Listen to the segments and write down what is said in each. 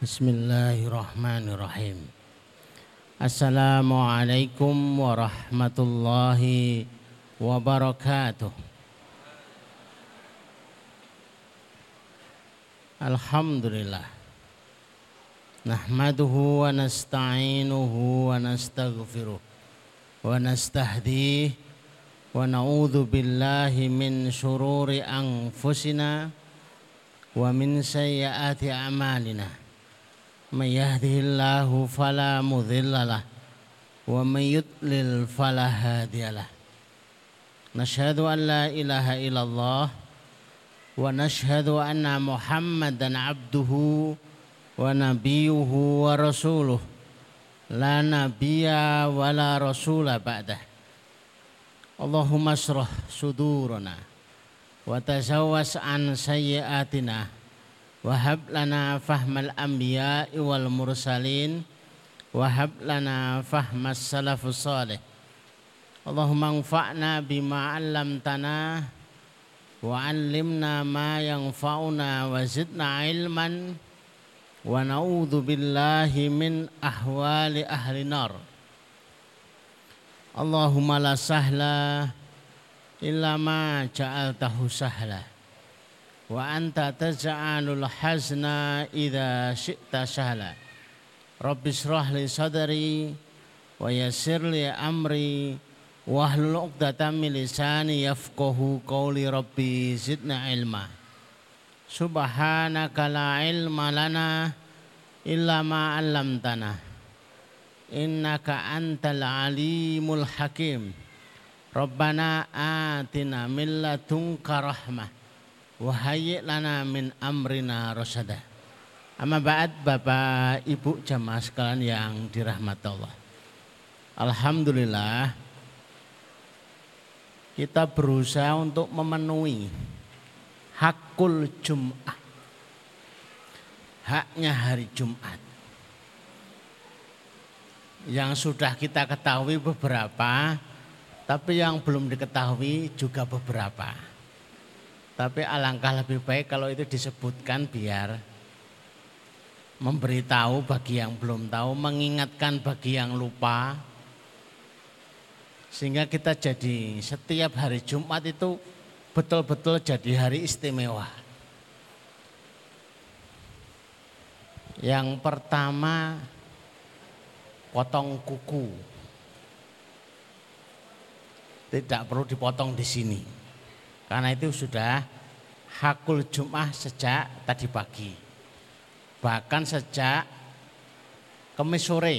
Bismillahirrahmanirrahim. Assalamualaikum warahmatullahi wabarakatuh. Alhamdulillah. Nahmaduhu wa nasta'inuhu wa nastaghfiruh wa nastahdihi wa na'udzu billahi min syururi anfusina wa min sayyiati a'malina. من يهده الله فلا مضل له ومن يضلل فلا هادي له. نشهد أن لا إله إلا الله ونشهد أن محمدا عبده ونبيه ورسوله. لا نبي ولا رسول بعده. اللهم اشرح صدورنا وتزوس عن سيئاتنا. Wahab lana fahmal anbiya wal mursalin. Wahab lana fahmas salafus salih. Allahumma anfa'na bima 'allamtana wa 'allimna ma yanfa'una wa zidna ilman. Wa na'udzu billahi min ahwali ahli nar. Allahumma la sahla illa ma ja'altahu sahla wa anta taj'alul hazna idza syi'ta sahla. Rabbi shrah li sadri wa yassir li amri wahlul 'uqdatam min lisani yafqahu qawli rabbi zidna ilma. Subhanaka la ilma lana illa ma 'allamtana. Innaka antal alimul hakim. Rabbana atina min ladunka rahmah Wahai lana min amrina rosada. Amma ba'd Bapak Ibu jamaah sekalian yang dirahmati Allah. Alhamdulillah kita berusaha untuk memenuhi hakul Jum'ah. Haknya hari Jumat. Yang sudah kita ketahui beberapa, tapi yang belum diketahui juga beberapa. Tapi alangkah lebih baik kalau itu disebutkan biar memberitahu bagi yang belum tahu, mengingatkan bagi yang lupa. Sehingga kita jadi setiap hari Jumat itu betul-betul jadi hari istimewa. Yang pertama potong kuku. Tidak perlu dipotong di sini. Karena itu sudah hakul Jum'ah sejak tadi pagi. Bahkan sejak kemis sore.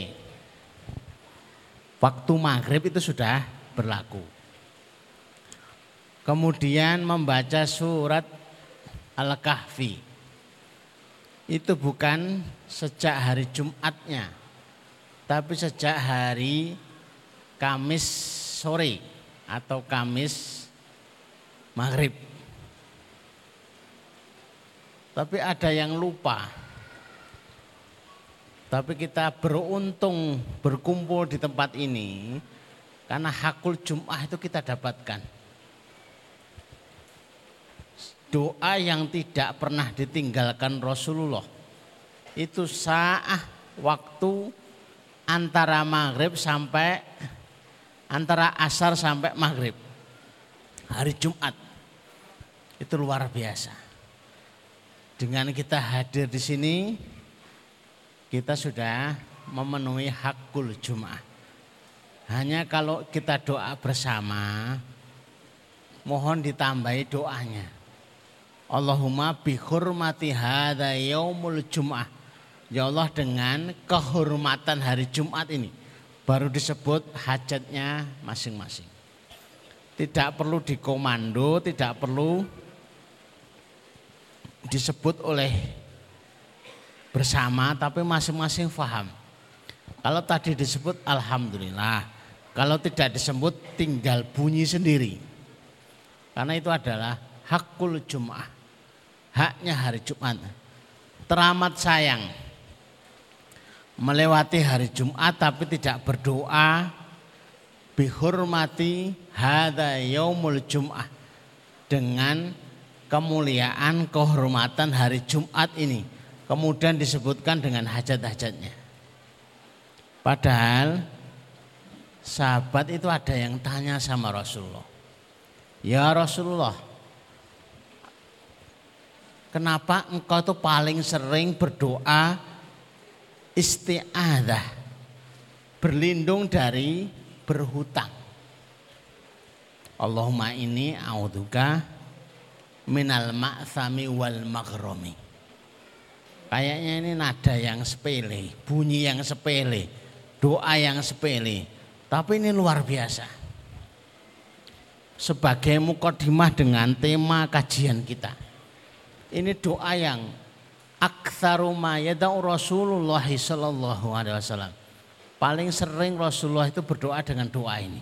Waktu maghrib itu sudah berlaku. Kemudian membaca surat Al-Kahfi. Itu bukan sejak hari Jumatnya. Tapi sejak hari Kamis sore atau Kamis maghrib. Tapi ada yang lupa. Tapi kita beruntung berkumpul di tempat ini karena hakul Jum'ah itu kita dapatkan. Doa yang tidak pernah ditinggalkan Rasulullah. Itu saat waktu antara maghrib sampai antara asar sampai maghrib hari Jumat. Itu luar biasa. Dengan kita hadir di sini, kita sudah memenuhi hakul Jumat. Hanya kalau kita doa bersama, mohon ditambahi doanya. Allahumma bihurmati hadha yaumul jum'ah. Ya Allah dengan kehormatan hari Jumat ini baru disebut hajatnya masing-masing. Tidak perlu dikomando, tidak perlu disebut oleh bersama tapi masing-masing faham. Kalau tadi disebut alhamdulillah, kalau tidak disebut tinggal bunyi sendiri. Karena itu adalah hakul Jum'ah. Haknya hari Jumat. Teramat sayang melewati hari Jumat tapi tidak berdoa, bihurmati hadza yaumul jum'ah dengan kemuliaan kehormatan hari Jumat ini. kemudian disebutkan dengan hajat-hajatnya. Padahal sahabat itu ada yang tanya sama Rasulullah. Ya Rasulullah, kenapa engkau tuh paling sering berdoa isti'adah, berlindung dari berhutang. Allahumma ini a'udzuka minal ma'thami wal maghromi. Kayaknya ini nada yang sepele, bunyi yang sepele, doa yang sepele. Tapi ini luar biasa sebagai mukodimah dengan tema kajian kita. Ini doa yang aktsaruma yada'u Rasulullah sallallahu alaihi wasallam. Paling sering Rasulullah itu berdoa dengan doa ini.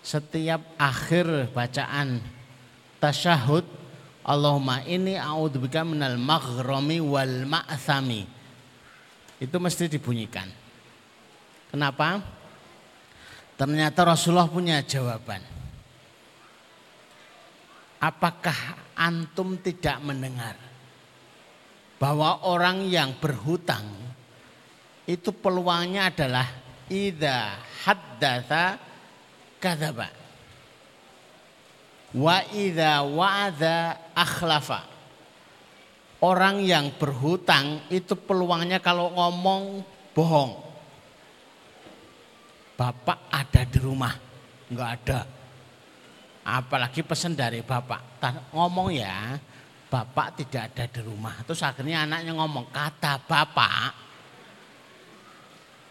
Setiap akhir bacaan tasyahud Allahumma ini a'udzubika minal maghrami wal ma'thami. Itu mesti dibunyikan. Kenapa? Ternyata Rasulullah punya jawaban. Apakah antum tidak mendengar bahwa orang yang berhutang itu peluangnya adalah ida haddatha kadzaba. Wa ida wa'ada akhlafa. Orang yang berhutang itu peluangnya kalau ngomong bohong. Bapak ada di rumah? Enggak ada. Apalagi pesan dari bapak. Ngomong ya bapak tidak ada di rumah. Terus akhirnya anaknya ngomong kata bapak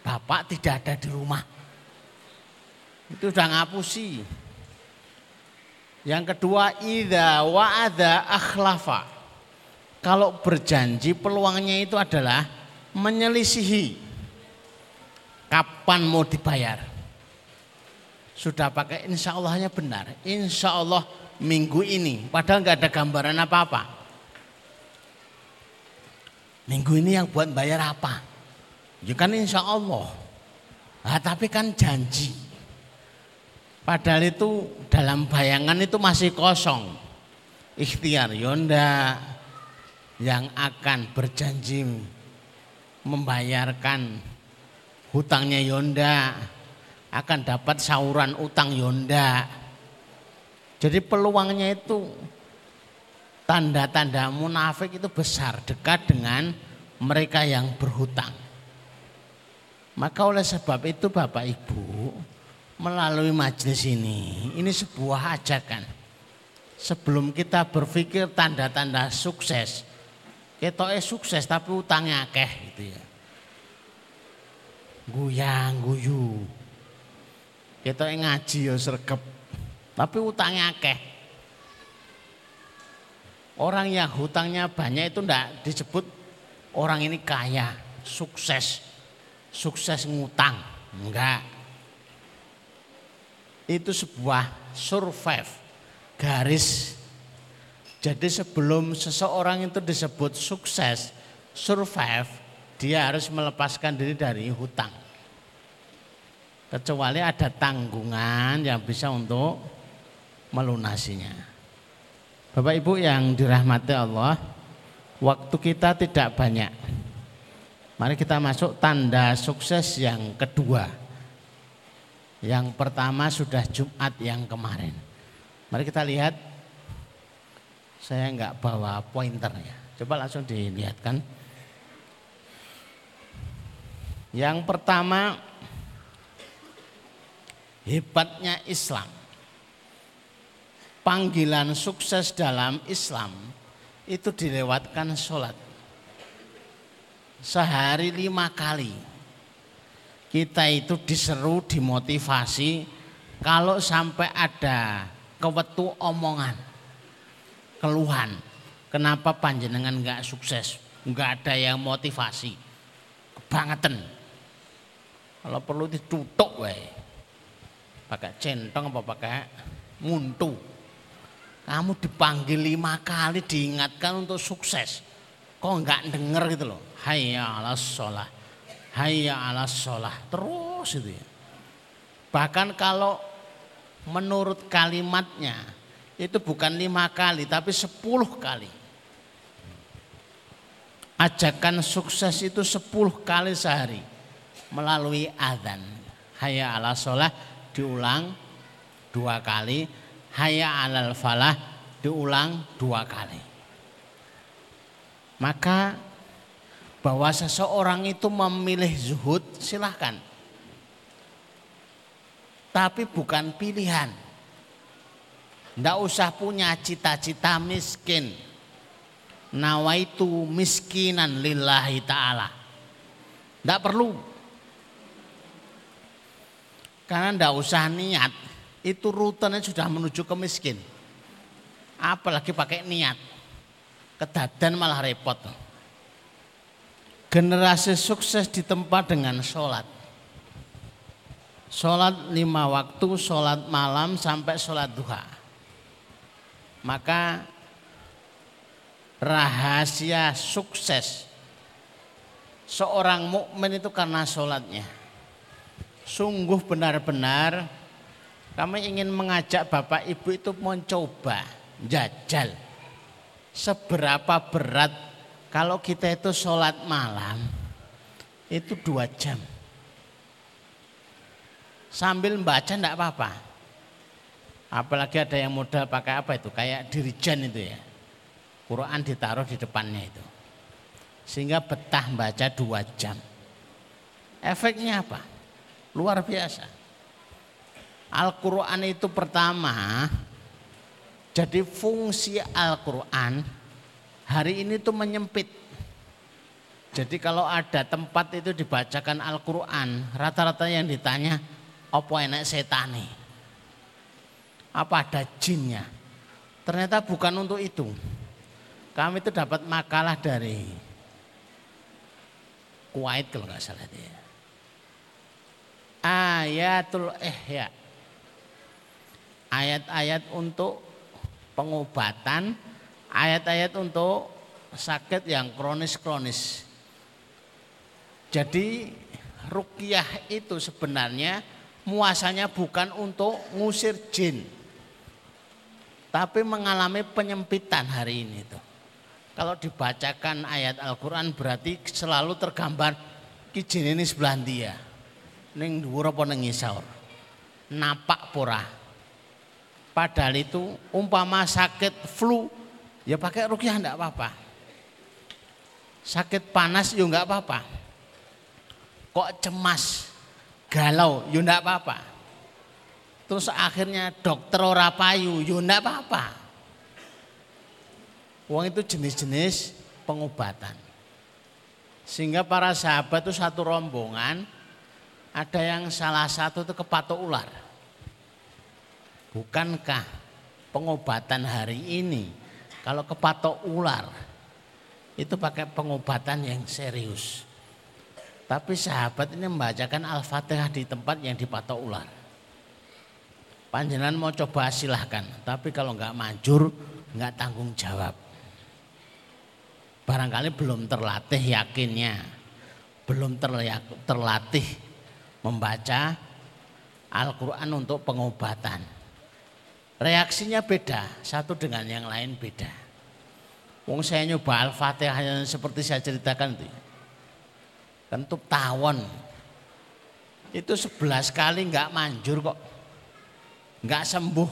bapak tidak ada di rumah itu udah ngapusi yang kedua ida wa'ada akhlafa kalau berjanji peluangnya itu adalah menyelisihi kapan mau dibayar sudah pakai insya Allahnya benar. Insya Allah minggu ini. Padahal nggak ada gambaran apa-apa. Minggu ini yang buat bayar apa? Ya kan insya Allah. Nah, tapi kan janji. Padahal itu dalam bayangan itu masih kosong. Ikhtiar Yonda yang akan berjanji membayarkan hutangnya Yonda akan dapat sauran utang yonda. Jadi peluangnya itu tanda-tanda munafik itu besar dekat dengan mereka yang berhutang. Maka oleh sebab itu Bapak Ibu melalui majelis ini ini sebuah ajakan. Sebelum kita berpikir tanda-tanda sukses, eh sukses tapi utangnya akeh gitu ya. Guyang guyu, kita ngaji ya sergap. Tapi utangnya akeh. Orang yang hutangnya banyak itu ndak disebut orang ini kaya, sukses. Sukses ngutang. Enggak. Itu sebuah survive. Garis. Jadi sebelum seseorang itu disebut sukses, survive, dia harus melepaskan diri dari hutang kecuali ada tanggungan yang bisa untuk melunasinya. Bapak Ibu yang dirahmati Allah, waktu kita tidak banyak. Mari kita masuk tanda sukses yang kedua. Yang pertama sudah Jumat yang kemarin. Mari kita lihat. Saya enggak bawa pointernya. Coba langsung dilihatkan. Yang pertama hebatnya Islam. Panggilan sukses dalam Islam itu dilewatkan sholat. Sehari lima kali. Kita itu diseru, dimotivasi kalau sampai ada kewetu omongan, keluhan. Kenapa panjenengan nggak sukses? Nggak ada yang motivasi. Kebangetan. Kalau perlu ditutup wae pakai centong apa pakai muntu. Kamu dipanggil lima kali diingatkan untuk sukses. Kok enggak denger gitu loh. Hayya ala sholah. Hayya ala sholah. Terus itu ya. Bahkan kalau menurut kalimatnya itu bukan lima kali tapi sepuluh kali. ajakan sukses itu 10 kali sehari melalui adzan. Hayya ala sholah diulang dua kali, hayya alal falah diulang dua kali. Maka bahwa seseorang itu memilih zuhud silahkan. Tapi bukan pilihan. Tidak usah punya cita-cita miskin nawaitu miskinan lillahi ta'ala. Tidak perlu. Karena tidak usah niat. Itu rutenya sudah menuju ke miskin. Apalagi pakai niat. Kedadan malah repot. Generasi sukses ditempa dengan sholat. Sholat lima waktu, sholat malam sampai sholat duha. Maka rahasia sukses seorang mukmin itu karena sholatnya. Sungguh benar-benar kami ingin mengajak Bapak Ibu itu mencoba jajal seberapa berat kalau kita itu sholat malam itu dua jam. Sambil membaca enggak apa-apa. Apalagi ada yang modal pakai apa itu kayak dirijen itu ya Quran ditaruh di depannya itu. Sehingga betah baca dua jam. Efeknya apa? Luar biasa. Al-Quran itu pertama, jadi fungsi Al-Quran hari ini tuh menyempit. Jadi kalau ada tempat itu dibacakan Al-Quran, rata-rata yang ditanya, apa enak setane? Apa ada jinnya? Ternyata bukan untuk itu. Kami itu dapat makalah dari Kuwait kalau nggak salah dia. Ayatul Ihya. Ayat-ayat untuk pengobatan, ayat-ayat untuk sakit yang kronis-kronis. Jadi rukyah itu sebenarnya muasanya bukan untuk ngusir jin. Tapi mengalami penyempitan hari ini tuh. Kalau dibacakan ayat Al-Quran berarti selalu tergambar kijin ini sebelah dia. Ning dhuwur apa ning. Napak pora. Padahal itu umpama sakit flu ya pakai rukyah enggak apa-apa. Sakit panas ya enggak apa-apa. Kok cemas, galau ya enggak apa-apa. Terus akhirnya dokter ora payu ya enggak apa-apa. Uang itu jenis-jenis pengobatan. Sehingga para sahabat itu satu rombongan, ada yang salah satu itu kepatok ular. Bukankah pengobatan hari ini kalau kepatok ular itu pakai pengobatan yang serius. Tapi sahabat ini membacakan Al-Fatihah di tempat yang dipatok ular. Panjenengan mau coba silahkan, tapi kalau nggak manjur nggak tanggung jawab. Barangkali belum terlatih yakinnya, belum terlatih membaca Al-Quran untuk pengobatan. Reaksinya beda, satu dengan yang lain beda. Wong saya nyoba Al-Fatihah seperti saya ceritakan itu. Tentu tawon. Itu sebelas kali nggak manjur kok. Nggak sembuh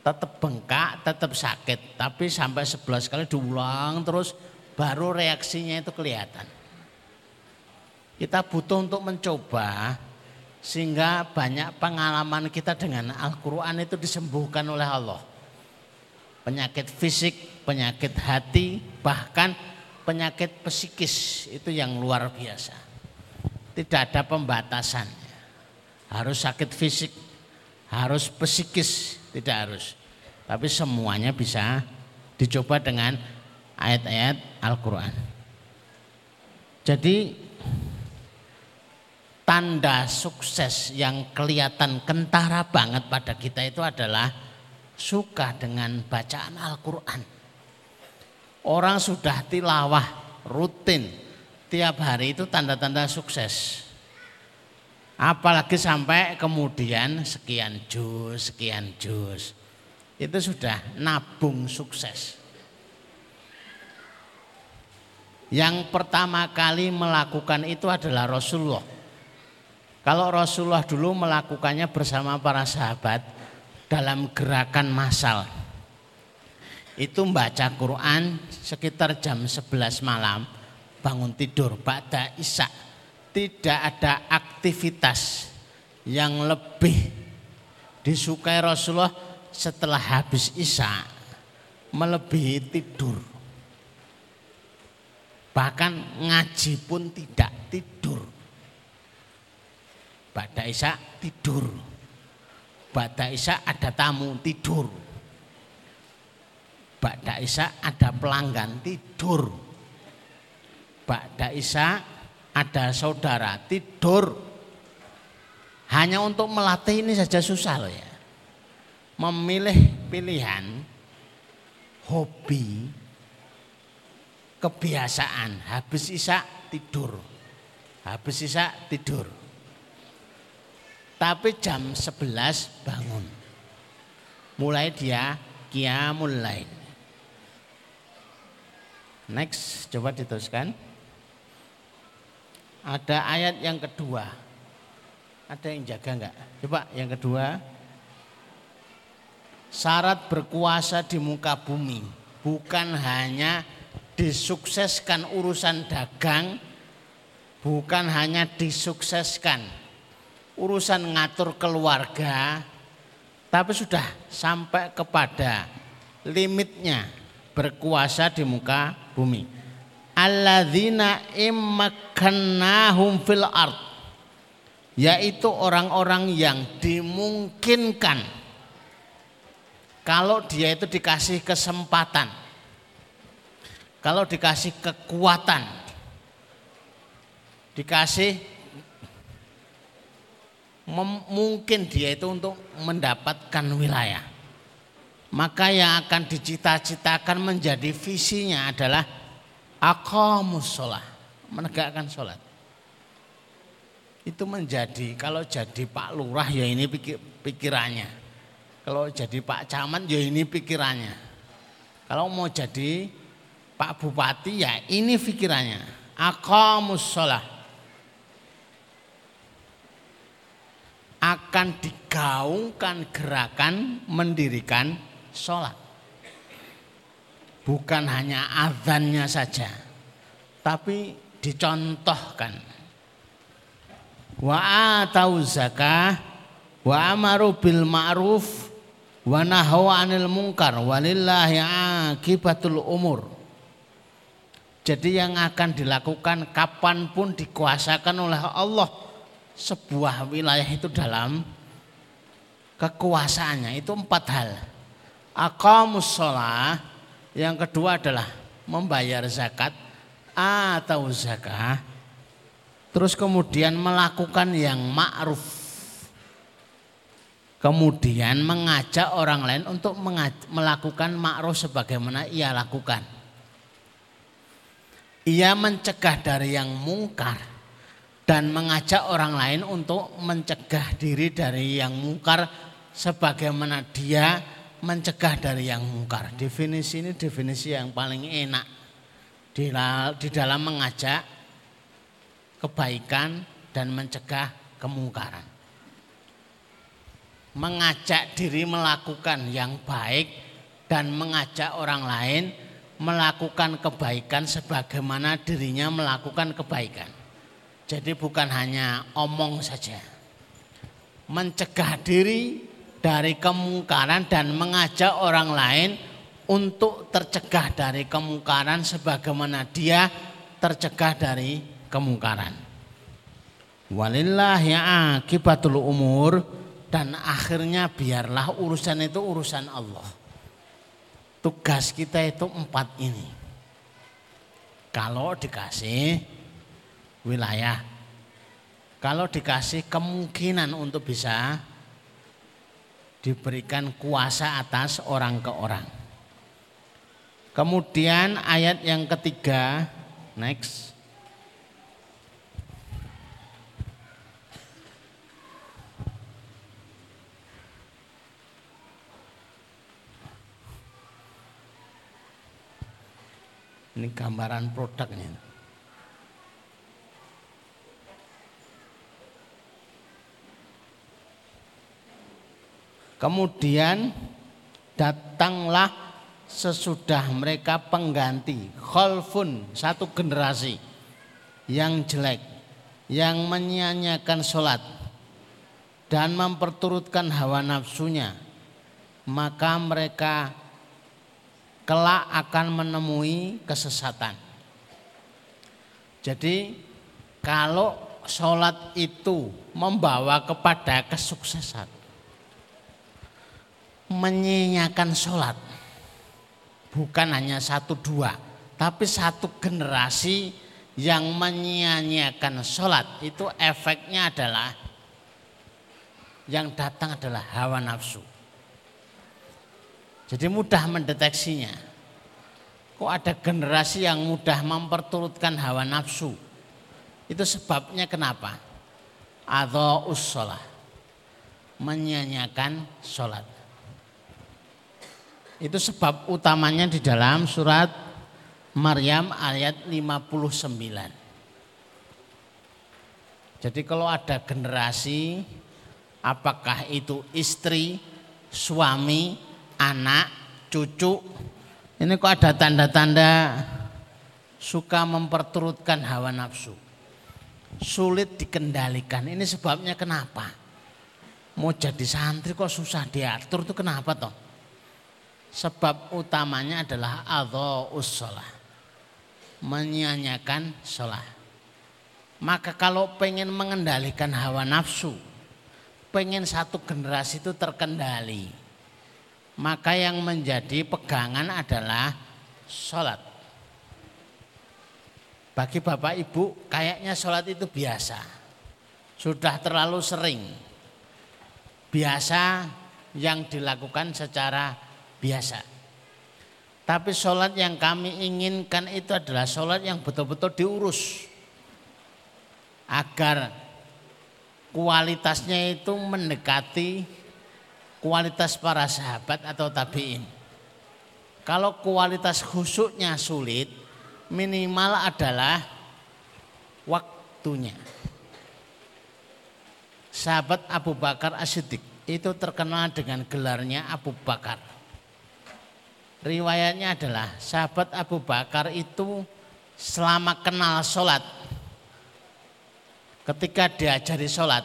tetap bengkak, tetap sakit, tapi sampai 11 kali diulang terus baru reaksinya itu kelihatan. Kita butuh untuk mencoba sehingga banyak pengalaman kita dengan Al-Quran itu disembuhkan oleh Allah. Penyakit fisik, penyakit hati, bahkan penyakit psikis itu yang luar biasa. Tidak ada pembatasan. Harus sakit fisik, harus psikis, tidak harus. Tapi semuanya bisa dicoba dengan ayat-ayat Al-Quran. Jadi tanda sukses yang kelihatan kentara banget pada kita itu adalah suka dengan bacaan Al-Quran. Orang sudah tilawah rutin tiap hari itu tanda-tanda sukses. Apalagi sampai kemudian sekian jus, sekian jus. Itu sudah nabung sukses. Yang pertama kali melakukan itu adalah Rasulullah. Kalau Rasulullah dulu melakukannya bersama para sahabat dalam gerakan massal. Itu membaca Quran sekitar jam 11 malam bangun tidur pada isya. Tidak ada aktivitas yang lebih disukai Rasulullah setelah habis isya melebihi tidur. Bahkan ngaji pun tidak tidur. Pada isya tidur. Pada isya ada tamu tidur. Pada isya ada pelanggan tidur. Pada isya ada saudara tidur. Hanya untuk melatih ini saja susah loh ya. Memilih pilihan hobi kebiasaan habis isak tidur habis isak tidur tapi jam 11 bangun. Mulai dia kiamul lain. Next coba diteruskan. Ada ayat yang kedua. Ada yang jaga enggak coba yang kedua. Syarat berkuasa di muka bumi bukan hanya disukseskan urusan dagang bukan hanya disukseskan urusan ngatur keluarga tapi sudah sampai kepada limitnya berkuasa di muka bumi. Alladzina immakannahum fil ard yaitu orang-orang yang dimungkinkan kalau dia itu dikasih kesempatan kalau dikasih kekuatan, dikasih mungkin dia itu untuk mendapatkan wilayah. Maka yang akan dicita-citakan menjadi visinya adalah akamus sholat, menegakkan sholat. Itu menjadi, kalau jadi Pak Lurah ya ini pikir, pikirannya. Kalau jadi Pak Camat ya ini pikirannya. Kalau mau jadi Pak Bupati ya ini pikirannya. Aqamus sholah. Akan digaungkan gerakan mendirikan sholat. Bukan hanya azannya saja. Tapi dicontohkan. Wa atau zakah wa amaru bil ma'ruf wa nahaw anil munkar walillahi akibatul umur jadi yang akan dilakukan kapan pun dikuasakan oleh Allah sebuah wilayah itu dalam kekuasaannya itu empat hal. Aqamus sholah, yang kedua adalah membayar zakat atau zakah. Terus kemudian melakukan yang ma'ruf. Kemudian mengajak orang lain untuk melakukan ma'ruf sebagaimana ia lakukan ia mencegah dari yang mungkar dan mengajak orang lain untuk mencegah diri dari yang mungkar sebagaimana dia mencegah dari yang mungkar. Definisi ini definisi yang paling enak di dalam mengajak kebaikan dan mencegah kemungkaran. Mengajak diri melakukan yang baik dan mengajak orang lain melakukan kebaikan sebagaimana dirinya melakukan kebaikan. Jadi bukan hanya omong saja. Mencegah diri dari kemungkaran dan mengajak orang lain untuk tercegah dari kemungkaran sebagaimana dia tercegah dari kemungkaran. Walillahi akibatul umur dan akhirnya biarlah urusan itu urusan Allah. Tugas kita itu empat ini. Kalau dikasih wilayah, kalau dikasih kemungkinan untuk bisa diberikan kuasa atas orang ke orang. Kemudian ayat yang ketiga, next. Ini gambaran produknya. Kemudian datanglah sesudah mereka pengganti khalfun satu generasi. Yang jelek yang menyanyiakan sholat dan memperturutkan hawa nafsunya maka mereka kelak akan menemui kesesatan. Jadi kalau sholat itu membawa kepada kesuksesan menyanyiakan sholat. Bukan hanya satu dua, tapi satu generasi yang menyanyiakan sholat itu efeknya adalah yang datang adalah hawa nafsu. Jadi mudah mendeteksinya. Kok ada generasi yang mudah memperturutkan hawa nafsu? Itu sebabnya kenapa? Atau sholat. Menyanyiakan sholat. Itu sebab utamanya di dalam surat Maryam ayat 59. Jadi kalau ada generasi apakah itu istri, suami, anak, cucu, ini kok ada tanda-tanda suka memperturutkan hawa nafsu. Sulit dikendalikan. Ini sebabnya kenapa? Mau jadi santri kok susah diatur itu kenapa toh? Sebab utamanya adalah adha'us sholah. Menyanyiakan sholah. Maka kalau pengen mengendalikan hawa nafsu, pengen satu generasi itu terkendali, maka yang menjadi pegangan adalah sholat. Bagi bapak ibu kayaknya sholat itu biasa, sudah terlalu sering. Biasa yang dilakukan secara biasa. Tapi sholat yang kami inginkan itu adalah sholat yang betul-betul diurus. Agar kualitasnya itu mendekati kualitas para sahabat atau tabiin. Kalau kualitas khusuknya sulit, minimal adalah waktunya. Sahabat Abu Bakar As-Siddiq itu terkenal dengan gelarnya Abu Bakar riwayatnya adalah sahabat Abu Bakar itu selama kenal sholat. Ketika diajari sholat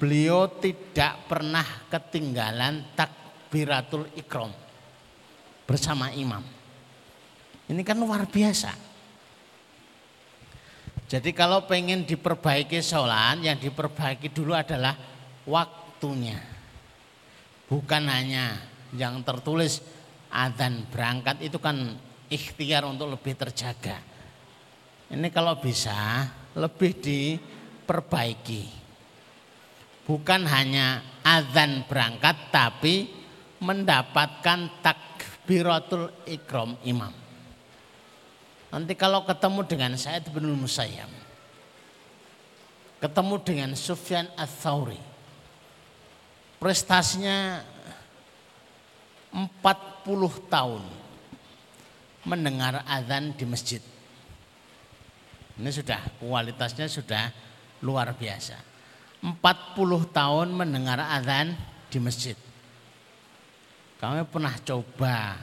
beliau tidak pernah ketinggalan takbiratul ikram bersama imam. Ini kan luar biasa. Jadi kalau pengen diperbaiki sholat yang diperbaiki dulu adalah waktunya. Bukan hanya yang tertulis adzan berangkat itu kan ikhtiar untuk lebih terjaga. Ini kalau bisa lebih diperbaiki. Bukan hanya adzan berangkat tapi mendapatkan takbiratul ikram imam. Nanti kalau ketemu dengan Said bin Musayyam, ketemu dengan Sufyan Ats-Tsauri, prestasinya 40 tahun mendengar azan di masjid. Ini sudah kualitasnya sudah luar biasa. 40 tahun mendengar azan di masjid. Kami pernah coba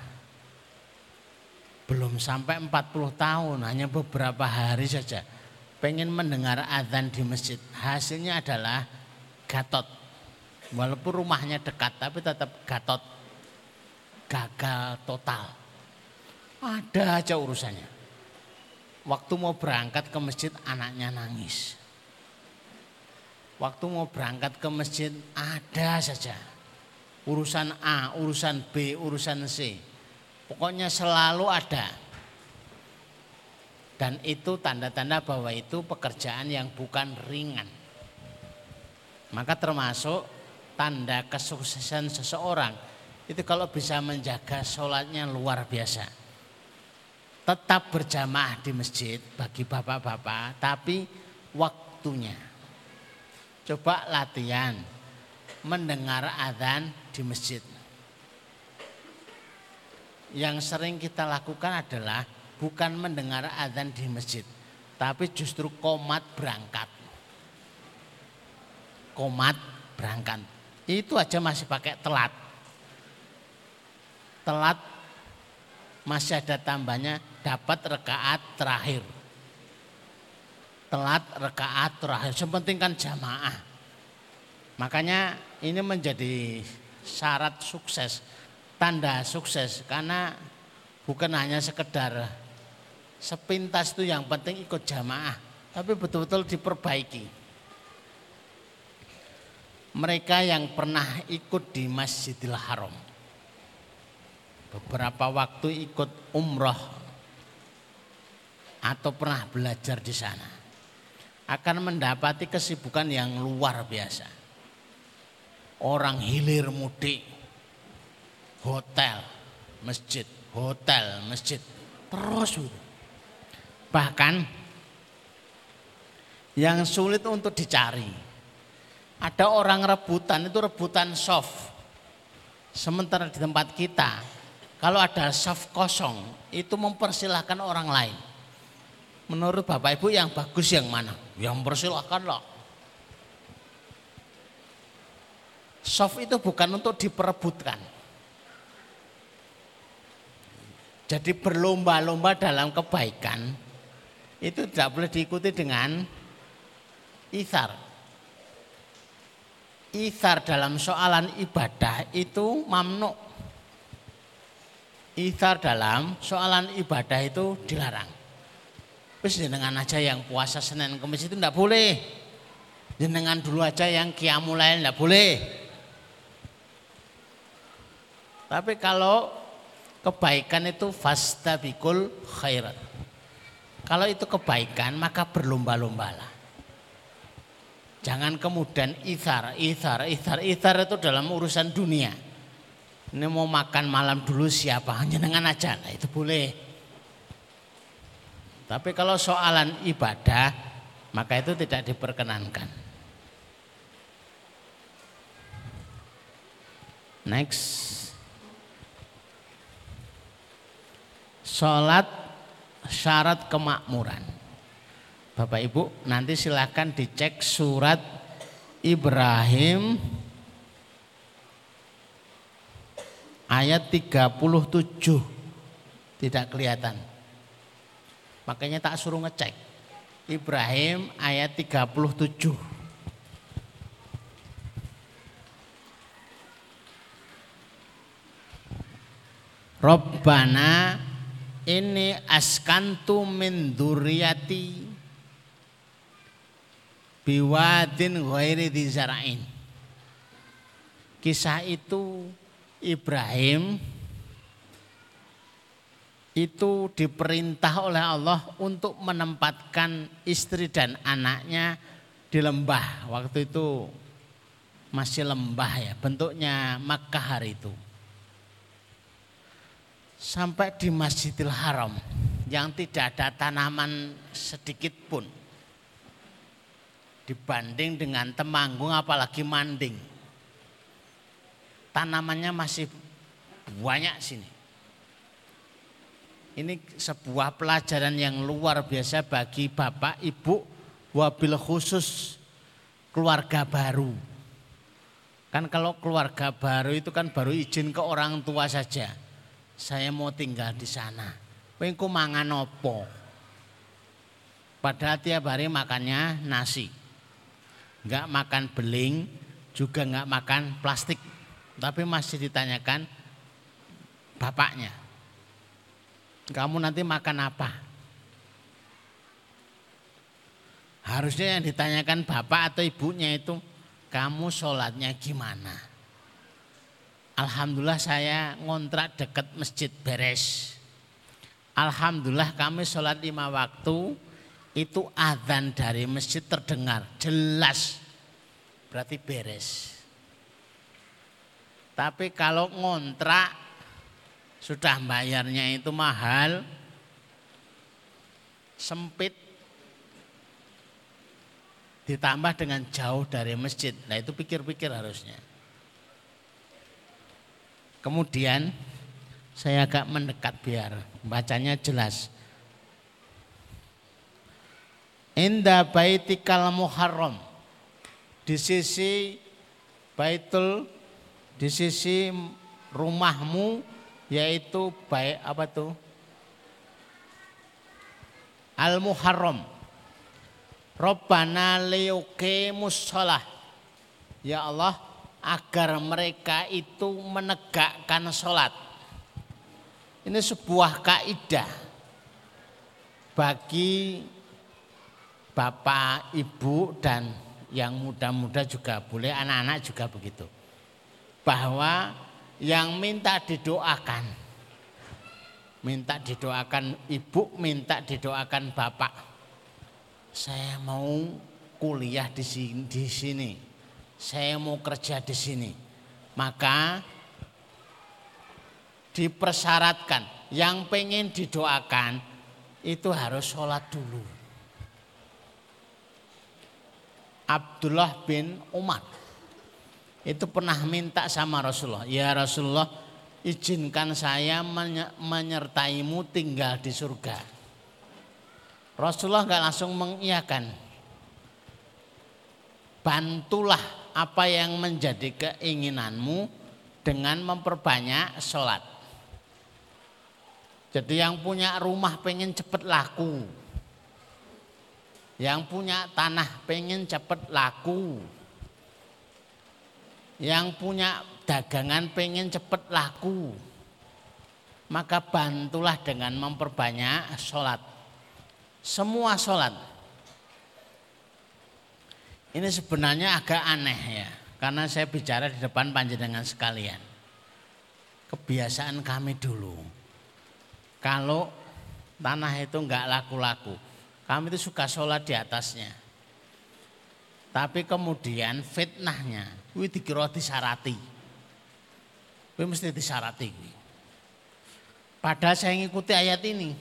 belum sampai 40 tahun, hanya beberapa hari saja. Pengen mendengar azan di masjid. Hasilnya adalah gatot. Walaupun rumahnya dekat tapi tetap gatot gagal total. Ada aja urusannya. Waktu mau berangkat ke masjid anaknya nangis. Waktu mau berangkat ke masjid ada saja. Urusan A, urusan B, urusan C. Pokoknya selalu ada. Dan itu tanda-tanda bahwa itu pekerjaan yang bukan ringan. Maka termasuk tanda kesuksesan seseorang itu kalau bisa menjaga sholatnya luar biasa. Tetap berjamaah di masjid bagi bapak-bapak, tapi waktunya. Coba latihan mendengar adzan di masjid. Yang sering kita lakukan adalah bukan mendengar adzan di masjid, tapi justru komat berangkat. Komat berangkat itu aja masih pakai telat. Telat masih ada tambahnya dapat rekaat terakhir. Telat rekaat terakhir, sepenting kan jamaah. Makanya ini menjadi syarat sukses, tanda sukses karena bukan hanya sekedar sepintas itu yang penting ikut jamaah, tapi betul-betul diperbaiki mereka yang pernah ikut di Masjidil Haram. Beberapa waktu ikut umroh atau pernah belajar di sana akan mendapati kesibukan yang luar biasa. Orang hilir mudik, hotel, masjid, hotel, masjid, terus. Bahkan yang sulit untuk dicari ada orang rebutan itu rebutan soft. Sementara di tempat kita kalau ada soft kosong itu mempersilahkan orang lain. Menurut Bapak Ibu yang bagus yang mana? Yang mempersilahkan loh. Soft itu bukan untuk diperebutkan. Jadi berlomba-lomba dalam kebaikan itu tidak boleh diikuti dengan isar Ithar dalam soalan ibadah itu mamnu. Ithar dalam soalan ibadah itu dilarang. Terus jenengan aja yang puasa Senin Kamis itu tidak boleh. Jenengan dulu aja yang kiamulail tidak boleh. Tapi kalau kebaikan itu fastabikul khairat. Kalau itu kebaikan maka berlomba-lombalah. Jangan kemudian ithar, ithar, ithar, ithar itu dalam urusan dunia. Ini mau makan malam dulu siapa? Dengan aja, nah, itu boleh. Tapi kalau soalan ibadah, maka itu tidak diperkenankan. Next. Sholat syarat kemakmuran. Bapak Ibu nanti silahkan dicek surat Ibrahim ayat 37 tidak kelihatan. Makanya tak suruh ngecek. Ibrahim ayat 37. Robbana ini askantu min duriyati biwadin ghairi dizarain. Kisah itu Ibrahim itu diperintah oleh Allah untuk menempatkan istri dan anaknya di lembah. Waktu itu masih lembah ya, bentuknya Makkah hari itu. Sampai di Masjidil Haram yang tidak ada tanaman sedikit pun dibanding dengan temanggung apalagi manding. Tanamannya masih banyak sini. Ini sebuah pelajaran yang luar biasa bagi bapak, ibu, wabil khusus keluarga baru. Kan kalau keluarga baru itu kan baru izin ke orang tua saja. Saya mau tinggal di sana. Wengku mangan opo. Padahal tiap hari makannya nasi nggak makan beling, juga nggak makan plastik. Tapi masih ditanyakan bapaknya. Kamu nanti makan apa? Harusnya yang ditanyakan bapak atau ibunya itu, kamu sholatnya gimana? Alhamdulillah saya ngontrak dekat masjid beres. Alhamdulillah kami sholat lima waktu, itu adzan dari masjid terdengar jelas berarti beres. Tapi kalau ngontrak sudah bayarnya itu mahal, sempit, ditambah dengan jauh dari masjid. Nah itu pikir-pikir harusnya. Kemudian saya agak mendekat biar bacanya jelas. Inda baitikal muharram. Di sisi Baitul di sisi rumahmu yaitu baik apa tuh? Al Muharram. Robbana liyuke musolah. Ya Allah, agar mereka itu menegakkan sholat. Ini sebuah kaidah bagi bapak, ibu dan yang muda-muda juga boleh, anak-anak juga begitu. Bahwa yang minta didoakan, minta didoakan ibu, minta didoakan bapak. Saya mau kuliah di sini, di sini saya mau kerja di sini. Maka dipersyaratkan yang pengen didoakan itu harus sholat dulu. Abdullah bin Umar itu pernah minta sama Rasulullah, ya Rasulullah izinkan saya menyertaimu tinggal di surga. Rasulullah nggak langsung mengiyakan. Bantulah apa yang menjadi keinginanmu dengan memperbanyak sholat. Jadi yang punya rumah pengen cepet laku. Yang punya tanah pengen cepet laku. Yang punya dagangan pengen cepet laku. Maka bantulah dengan memperbanyak sholat. Semua sholat ini sebenarnya agak aneh ya, karena saya bicara di depan panjenengan sekalian. Kebiasaan kami dulu, kalau tanah itu enggak laku-laku, kami itu suka sholat di atasnya. Tapi kemudian fitnahnya, wih dikira disarati. Wih mesti disarati. Padahal saya ngikuti ayat ini.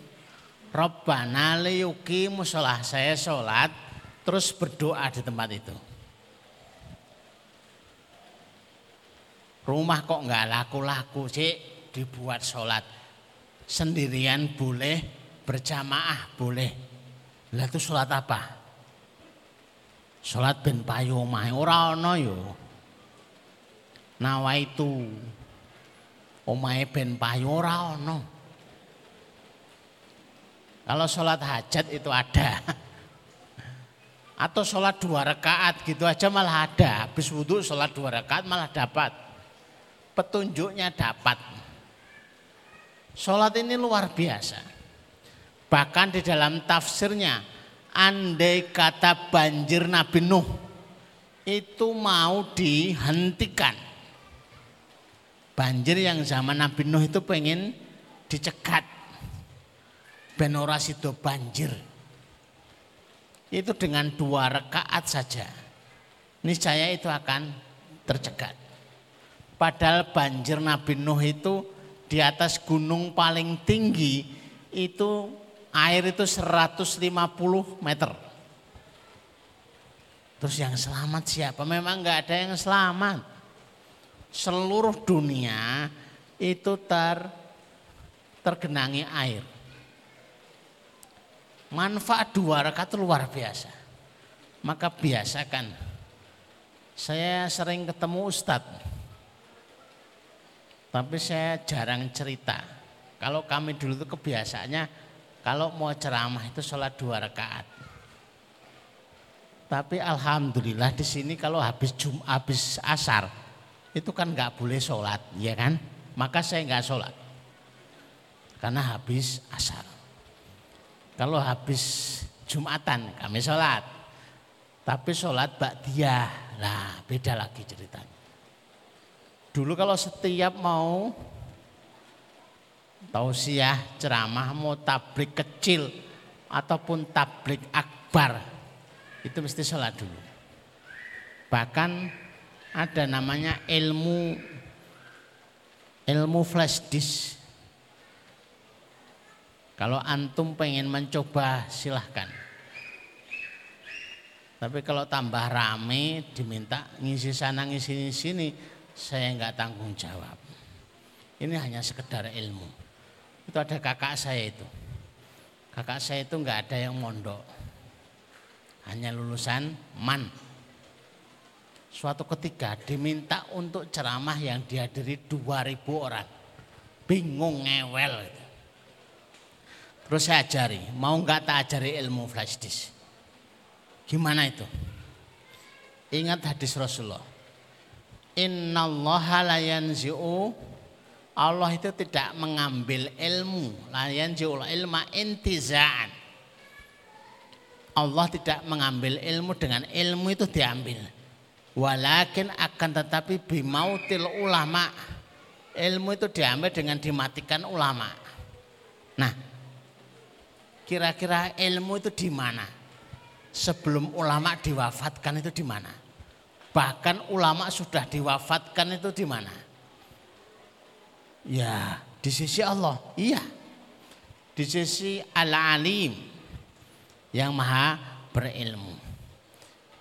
Robbana liyuki musolah saya sholat terus berdoa di tempat itu. Rumah kok nggak laku-laku sih dibuat sholat sendirian boleh berjamaah boleh. Lah itu sholat apa? Sholat ben payu omahe ora ana yo. Nawa itu omahe ben payu ora ana. Kalau sholat hajat itu ada. Atau sholat dua rakaat gitu aja malah ada. Habis wudhu sholat dua rakaat malah dapat. Petunjuknya dapat. Sholat ini luar biasa. Bahkan di dalam tafsirnya, andai kata banjir Nabi Nuh itu mau dihentikan. Banjir yang zaman Nabi Nuh itu pengen dicegat. Benorasi itu banjir itu dengan dua rekaat saja niscaya itu akan tercegat. Padahal banjir Nabi Nuh itu di atas gunung paling tinggi itu air itu 150 meter. Terus yang selamat siapa? Memang nggak ada yang selamat. Seluruh dunia itu ter tergenangi air. Manfaat dua rakaat luar biasa. Maka biasakan. Saya sering ketemu ustadz. Tapi saya jarang cerita. Kalau kami dulu itu kebiasaannya kalau mau ceramah itu sholat dua rakaat. Tapi alhamdulillah di sini kalau habis jum habis asar itu kan nggak boleh sholat, ya kan? Maka saya nggak sholat karena habis asar. Kalau habis Jumatan kami sholat. Tapi sholat dia, lah beda lagi ceritanya. Dulu kalau setiap mau tausiah, ceramah, mau tablik kecil ataupun tablik akbar itu mesti sholat dulu. Bahkan ada namanya ilmu ilmu flash disk kalau antum pengen mencoba silahkan. Tapi kalau tambah rame diminta ngisi sana ngisi sini, saya nggak tanggung jawab. Ini hanya sekedar ilmu. Itu ada kakak saya itu. Kakak saya itu nggak ada yang mondok. Hanya lulusan MAN. suatu ketika diminta untuk ceramah yang dihadiri 2000 orang. Bingung ngewel. Terus saya ajari, mau nggak tak ajari ilmu flash disk. Gimana itu? Ingat hadis Rasulullah. Innallaha la yanzi'u Allah itu tidak mengambil ilmu, la yanzi'ul ilma intiza'an. Allah tidak mengambil ilmu dengan ilmu itu diambil. Walakin akan tetapi bimautil ulama. Ilmu itu diambil dengan dimatikan ulama. Nah, kira-kira ilmu itu di mana? sebelum ulama diwafatkan itu di mana? Bahkan ulama sudah diwafatkan itu di mana? Ya, di sisi Allah. Iya. Di sisi Al-Alim yang maha berilmu.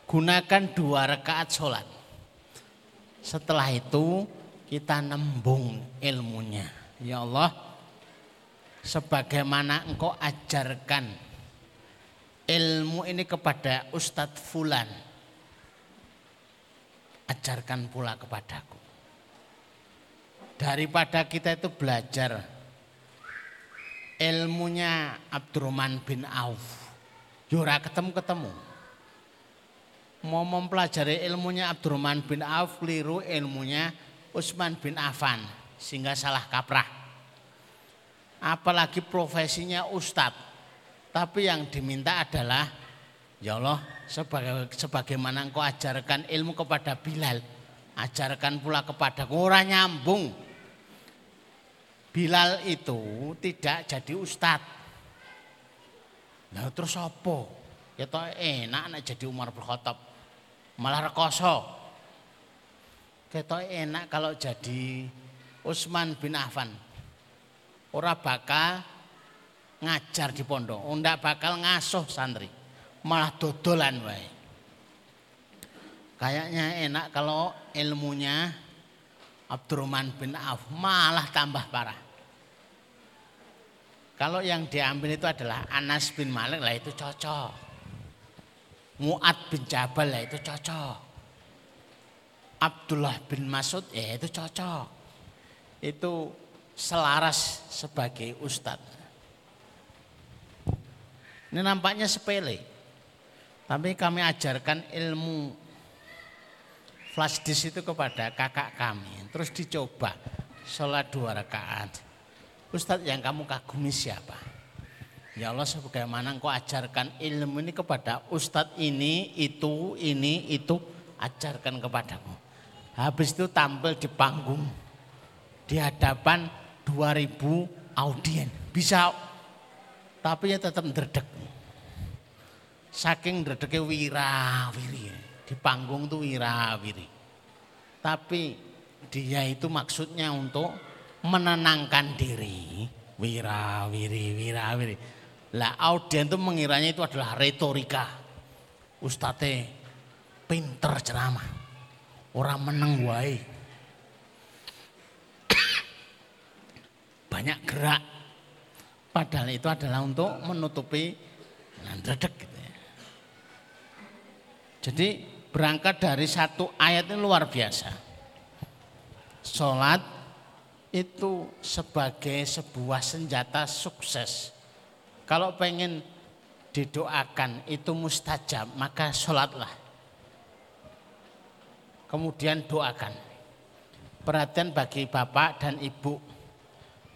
Gunakan dua rakaat sholat. Setelah itu kita nembung ilmunya. Ya Allah, sebagaimana engkau ajarkan ilmu ini kepada Ustadz Fulan. Ajarkan pula kepadaku. Daripada kita itu belajar ilmunya Abdurrahman bin Auf. Yura ketemu-ketemu. Mau mempelajari ilmunya Abdurrahman bin Auf, keliru ilmunya Utsman bin Affan. Sehingga salah kaprah. Apalagi profesinya Ustadz tapi yang diminta adalah ya Allah sebagai sebagaimana engkau ajarkan ilmu kepada Bilal, ajarkan pula kepada orang nyambung. Bilal itu tidak jadi ustadz. Nah terus apa? Ya toh enak anak jadi Umar bin Khattab. Malah rekoso. Kita enak kalau jadi Utsman bin Affan. Ora bakal ngajar di pondok, ndak bakal ngasuh santri. Malah dodolan wae. Kayaknya enak kalau ilmunya Abdurrahman bin Auf malah tambah parah. Kalau yang diambil itu adalah Anas bin Malik lah itu cocok. Mu'ad bin Jabal lah itu cocok. Abdullah bin Masud ya itu cocok. Itu selaras sebagai ustadz. Ini nampaknya sepele. Tapi kami ajarkan ilmu flash disk itu kepada kakak kami. Terus dicoba sholat dua rakaat. Ustadz yang kamu kagumi siapa? Ya Allah sebagaimana engkau ajarkan ilmu ini kepada ustadz ini, itu, ini, itu. Ajarkan kepadamu. Habis itu tampil di panggung. Di hadapan 2000 audien. Bisa tapi ya tetap dredek. Saking dredeknya wirawiri. Di panggung tuh wirawiri. Tapi dia itu maksudnya untuk menenangkan diri. Wirawiri, wirawiri. Lah audien itu mengiranya itu adalah retorika. Ustate pinter ceramah. Orang meneng wae. Banyak gerak Padahal itu adalah untuk menutupi nandredek gitu ya. Jadi berangkat dari satu ayat ini luar biasa. Sholat itu sebagai sebuah senjata sukses. Kalau pengen didoakan itu mustajab, maka sholatlah. Kemudian doakan. Perhatian bagi bapak dan ibu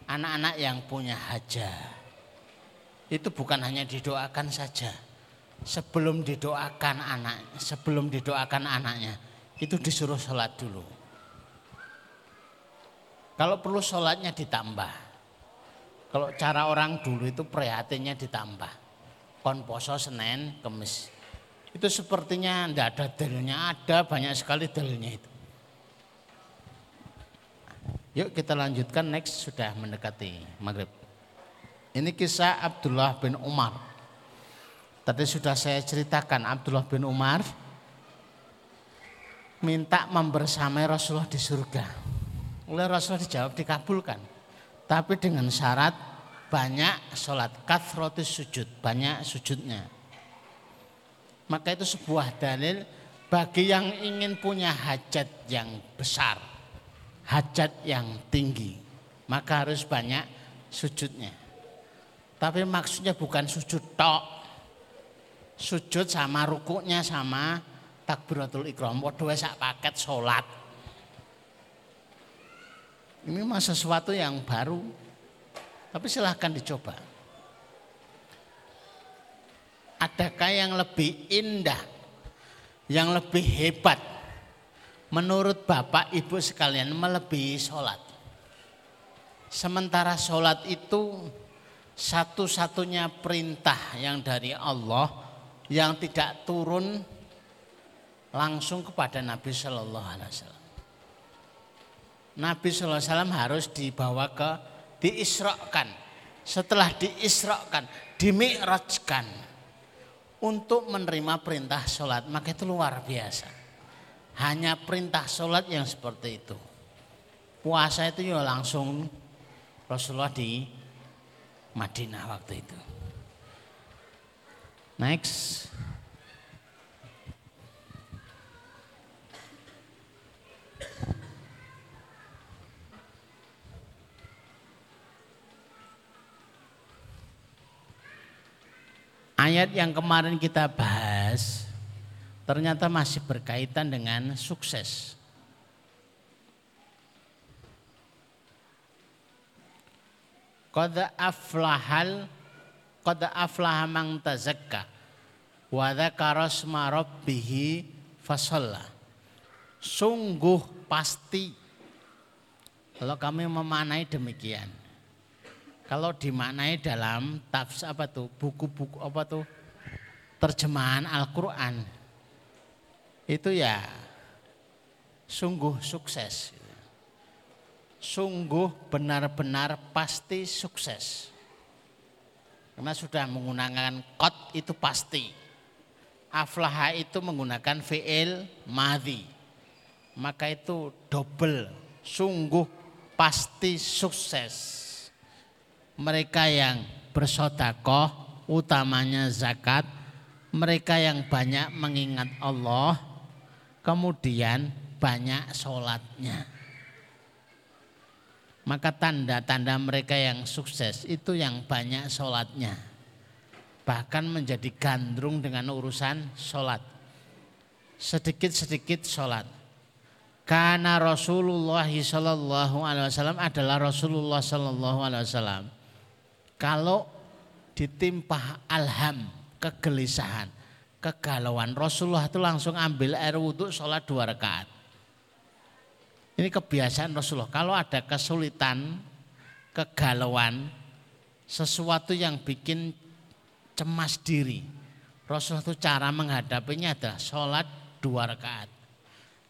anak-anak yang punya hajat itu bukan hanya didoakan saja. Sebelum didoakan anak, sebelum didoakan anaknya, itu disuruh sholat dulu. Kalau perlu sholatnya ditambah. Kalau cara orang dulu itu prihatinnya ditambah. Kon poso Senin, Kemis. Itu sepertinya tidak ada dalilnya, ada banyak sekali dalilnya itu. Yuk kita lanjutkan next sudah mendekati maghrib. Ini kisah Abdullah bin Umar. Tadi sudah saya ceritakan Abdullah bin Umar minta membersamai Rasulullah di surga. Oleh Rasulullah dijawab dikabulkan. Tapi dengan syarat banyak sholat kathrotis sujud, banyak sujudnya. Maka itu sebuah dalil bagi yang ingin punya hajat yang besar, hajat yang tinggi, maka harus banyak sujudnya. Tapi maksudnya bukan sujud tok. Sujud sama rukuknya sama takbiratul ikram. Waduh sak paket sholat. Ini mah sesuatu yang baru. Tapi silahkan dicoba. Adakah yang lebih indah yang lebih hebat menurut Bapak Ibu sekalian melebihi sholat. Sementara sholat itu satu-satunya perintah yang dari Allah yang tidak turun langsung kepada Nabi Shallallahu Alaihi Wasallam. Nabi Shallallahu Alaihi Wasallam harus dibawa ke diisrokan. Setelah diisrokan, dimi'rajkan untuk menerima perintah sholat. Maka itu luar biasa. Hanya perintah sholat yang seperti itu. Puasa itu ya langsung Rasulullah di Madinah waktu itu. Next. Ayat yang kemarin kita bahas ternyata masih berkaitan dengan sukses. Qad aflahal qad aflaha man tazakka wa dzakara asma rabbih fasalla. Sungguh pasti kalau kami memanai demikian kalau dimaknai dalam tafsir apa tuh buku-buku apa tuh terjemahan Al-Qur'an itu ya sungguh sukses. Sungguh benar-benar pasti sukses. Karena sudah menggunakan kot itu pasti. Aflaha itu menggunakan fi'il madhi. Maka itu double, sungguh pasti sukses mereka yang bersodakoh, utamanya zakat, mereka yang banyak mengingat Allah, kemudian banyak sholatnya. Maka tanda-tanda mereka yang sukses itu yang banyak sholatnya. Bahkan menjadi gandrung dengan urusan sholat. Sedikit-sedikit sholat. Karena Rasulullah Sallallahu Alaihi Wasallam adalah Rasulullah Sallallahu Alaihi Wasallam kalau ditimpa alham, kegelisahan, kegalauan, Rasulullah itu langsung ambil air wudhu sholat dua rakaat. Ini kebiasaan Rasulullah. Kalau ada kesulitan, kegalauan, sesuatu yang bikin cemas diri. Rasulullah itu cara menghadapinya adalah sholat dua rakaat.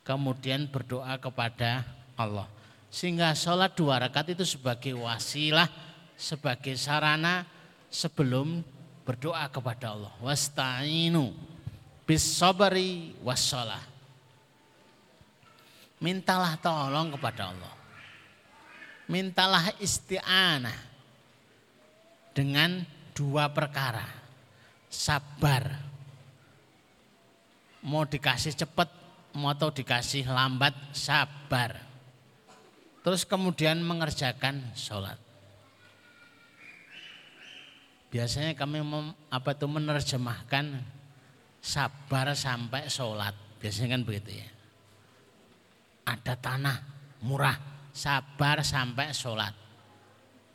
Kemudian berdoa kepada Allah. Sehingga sholat dua rakaat itu sebagai wasilah sebagai sarana sebelum berdoa kepada Allah. Wasta'inu bis sabari wassalah. Mintalah tolong kepada Allah. Mintalah isti'anah dengan dua perkara. Sabar. Mau dikasih cepat, mau atau dikasih lambat, sabar. Terus kemudian mengerjakan sholat. Biasanya kami mem, apa itu menerjemahkan sabar sampai sholat. Biasanya kan begitu ya. Ada tanah murah, sabar sampai sholat.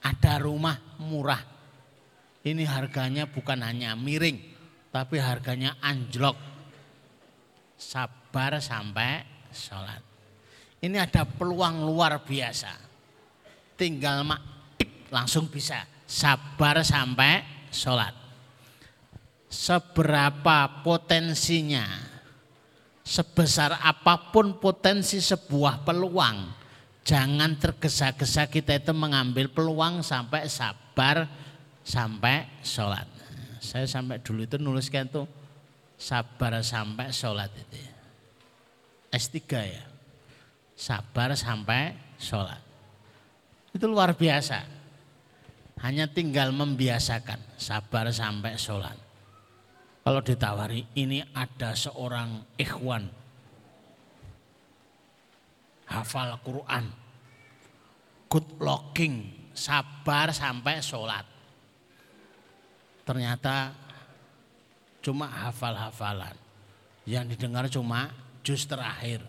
Ada rumah murah. Ini harganya bukan hanya miring, tapi harganya anjlok. Sabar sampai sholat. Ini ada peluang luar biasa. Tinggal mak langsung bisa sabar sampai sholat. Seberapa potensinya, sebesar apa pun potensi sebuah peluang, jangan tergesa-gesa kita itu mengambil peluang sampai sabar sampai sholat. Saya sampai dulu itu nuliskan tuh sabar sampai sholat itu. S3 ya. Sabar sampai sholat. Itu luar biasa. Hanya tinggal membiasakan sabar sampai sholat. Kalau ditawari ini ada seorang ikhwan hafal Quran, good looking, sabar sampai sholat. Ternyata cuma hafal-hafalan. Yang didengar cuma jus terakhir.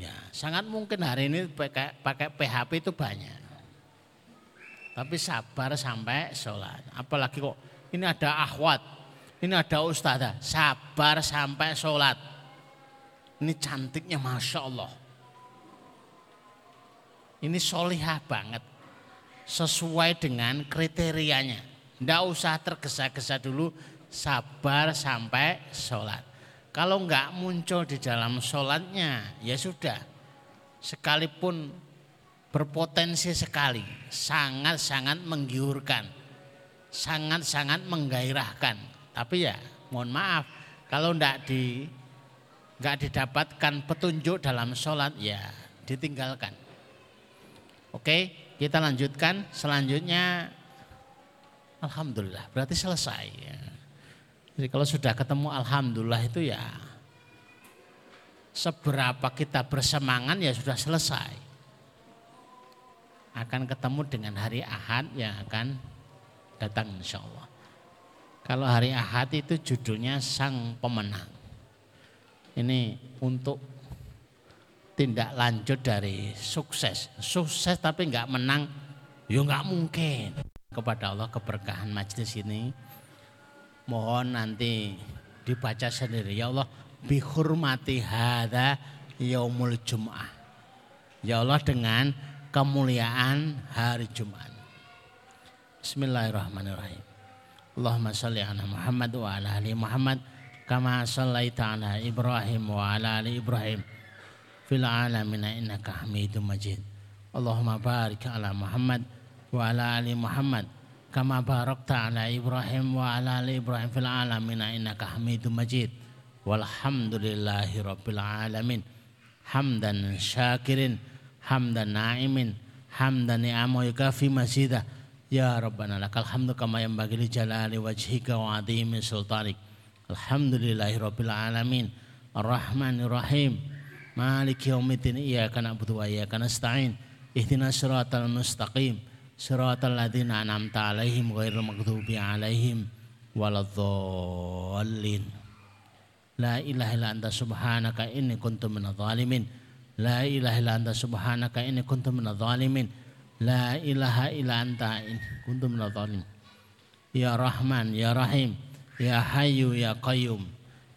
Ya, sangat mungkin hari ini pakai, pakai PHP itu banyak. Tapi sabar sampai sholat. Apalagi kok ini ada akhwat, ini ada ustazah, sabar sampai sholat. Ini cantiknya Masya Allah. Ini solihah banget. Sesuai dengan kriterianya. Tidak usah tergesa-gesa dulu, sabar sampai sholat. Kalau nggak muncul di dalam sholatnya, ya sudah. Sekalipun berpotensi sekali, sangat-sangat menggiurkan, sangat-sangat menggairahkan. Tapi ya, mohon maaf, kalau nggak di nggak didapatkan petunjuk dalam sholat, ya ditinggalkan. Oke, kita lanjutkan. Selanjutnya, Alhamdulillah, berarti selesai. Ya. Jadi kalau sudah ketemu Alhamdulillah itu ya seberapa kita bersemangat ya sudah selesai. Akan ketemu dengan hari Ahad yang akan datang insya Allah. Kalau hari Ahad itu judulnya Sang Pemenang. Ini untuk tindak lanjut dari sukses. Sukses tapi nggak menang, ya nggak mungkin. Kepada Allah keberkahan majelis ini, mohon nanti dibaca sendiri. Ya Allah, bihurmati hada yaumul jum'ah. Ya Allah dengan kemuliaan hari Jumat. Bismillahirrahmanirrahim. Allahumma salli ala Muhammad wa ala ali Muhammad kama sallaita ala Ibrahim wa ala ali Ibrahim fil alamin innaka Majid. Allahumma barik ala Muhammad wa ali Muhammad kama barakta ala Ibrahim wa ali Ibrahim fil alamin innaka Hamidum Majid. Walhamdulillahi rabbil alamin. Hamdan syakirin, hamdan na'imin, hamdan ni'amu yukafi masidah. Ya Rabbana lakal hamdu kama li jalali wajhika wa adhimi sultanik. Alhamdulillahi rabbil alamin. Ar-Rahmanir Rahim. Maliki yaumiddin iyyaka na'budu wa iyyaka nasta'in. Siratal ladzina an'amta 'alaihim ghairil maghdubi 'alaihim waladdallin. La ilaha illa anta subhanaka inni kuntu minadh dhalimin. La ilaha illa anta subhanaka inni kuntu minadh dhalimin. La ilaha illa anta inni kuntu minadh dhalimin. Ya Rahman, Ya Rahim, Ya Hayyu, Ya Qayyum.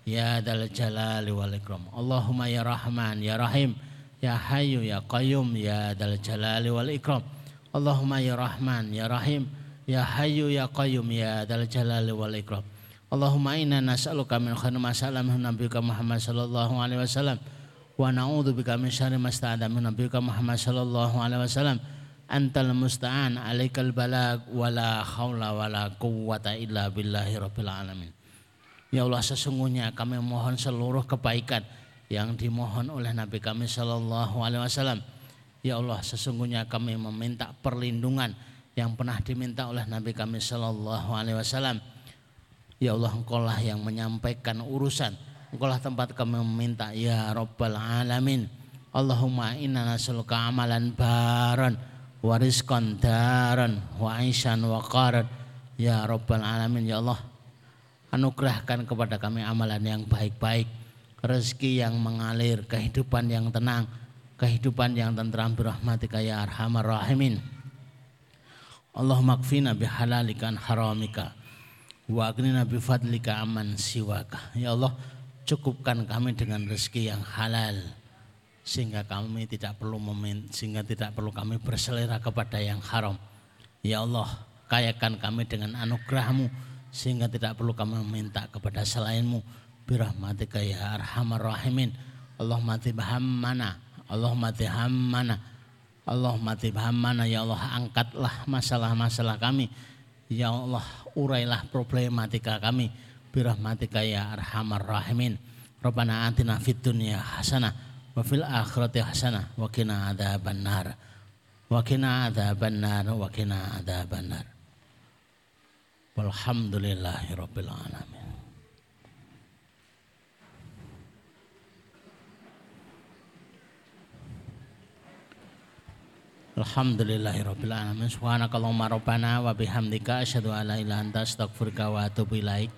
Ya dal jalali wal ikram. Allahumma ya Rahman ya Rahim ya Hayyu ya Qayyum ya dal jalali wal ikram. Allahumma ya Rahman ya Rahim ya Hayyu ya Qayyum ya dal jalali wal ikram. Allahumma inna nas'aluka min khairi ma sa'ala min nabiyyika Muhammad sallallahu alaihi wasallam wa na'udzu bika min syarri ma sta'ada min nabiyyika Muhammad sallallahu alaihi wasallam. Antal musta'an alaikal balag wala haula wala quwwata illa billahi rabbil alamin. Ya Allah sesungguhnya kami mohon seluruh kebaikan yang dimohon oleh Nabi kami Shallallahu Alaihi Wasallam. Ya Allah sesungguhnya kami meminta perlindungan yang pernah diminta oleh Nabi kami Shallallahu Alaihi Wasallam. Ya Allah engkau lah yang menyampaikan urusan. Engkau lah tempat kami meminta ya Rabbal Alamin. Allahumma inna nas'aluka amalan baran wa rizqan wa aisyan wa qaran. Ya Rabbal Alamin ya Allah anugerahkan kepada kami amalan yang baik-baik, rezeki yang mengalir, kehidupan yang tenang, kehidupan yang tentram birahmatika ya arhamar rahimin. Allahumma kfina bihalalika an haramika wa agnina bifadlika aman siwaka. Ya Allah, cukupkan kami dengan rezeki yang halal sehingga kami tidak perlu memin, sehingga tidak perlu kami berselera kepada yang haram. Ya Allah, kayakan kami dengan anugerahmu sehingga tidak perlu kami meminta kepada selainmu birahmatika ya arhamar rahimin Allahumma tibhammana Allahumma tihammana Allahumma tibhammana ya Allah angkatlah masalah-masalah kami. Ya Allah urailah problematika kami. Birahmatika ya arhamar rahimin. Rabbana atina fid dunya hasanah wa fil akhirati hasanah wa qina adzabannar. Wa qina adzabannar wa qina adzabannar. Walhamdulillahi Rabbil Alamin. Alhamdulillahirabbil. Subhanakallahumma rabbana wa bihamdika asyhadu an la ilaha anta astaghfiruka wa atubu ilaik.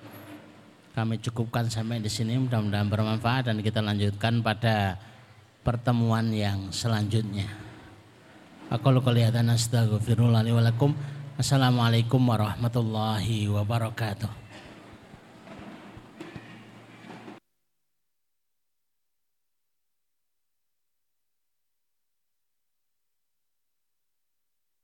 Kami cukupkan sampai di sini mudah-mudahan bermanfaat dan kita lanjutkan pada pertemuan yang selanjutnya. Aku qouli hadza astaghfirullah li wa lakum. Assalamualaikum warahmatullahi wabarakatuh.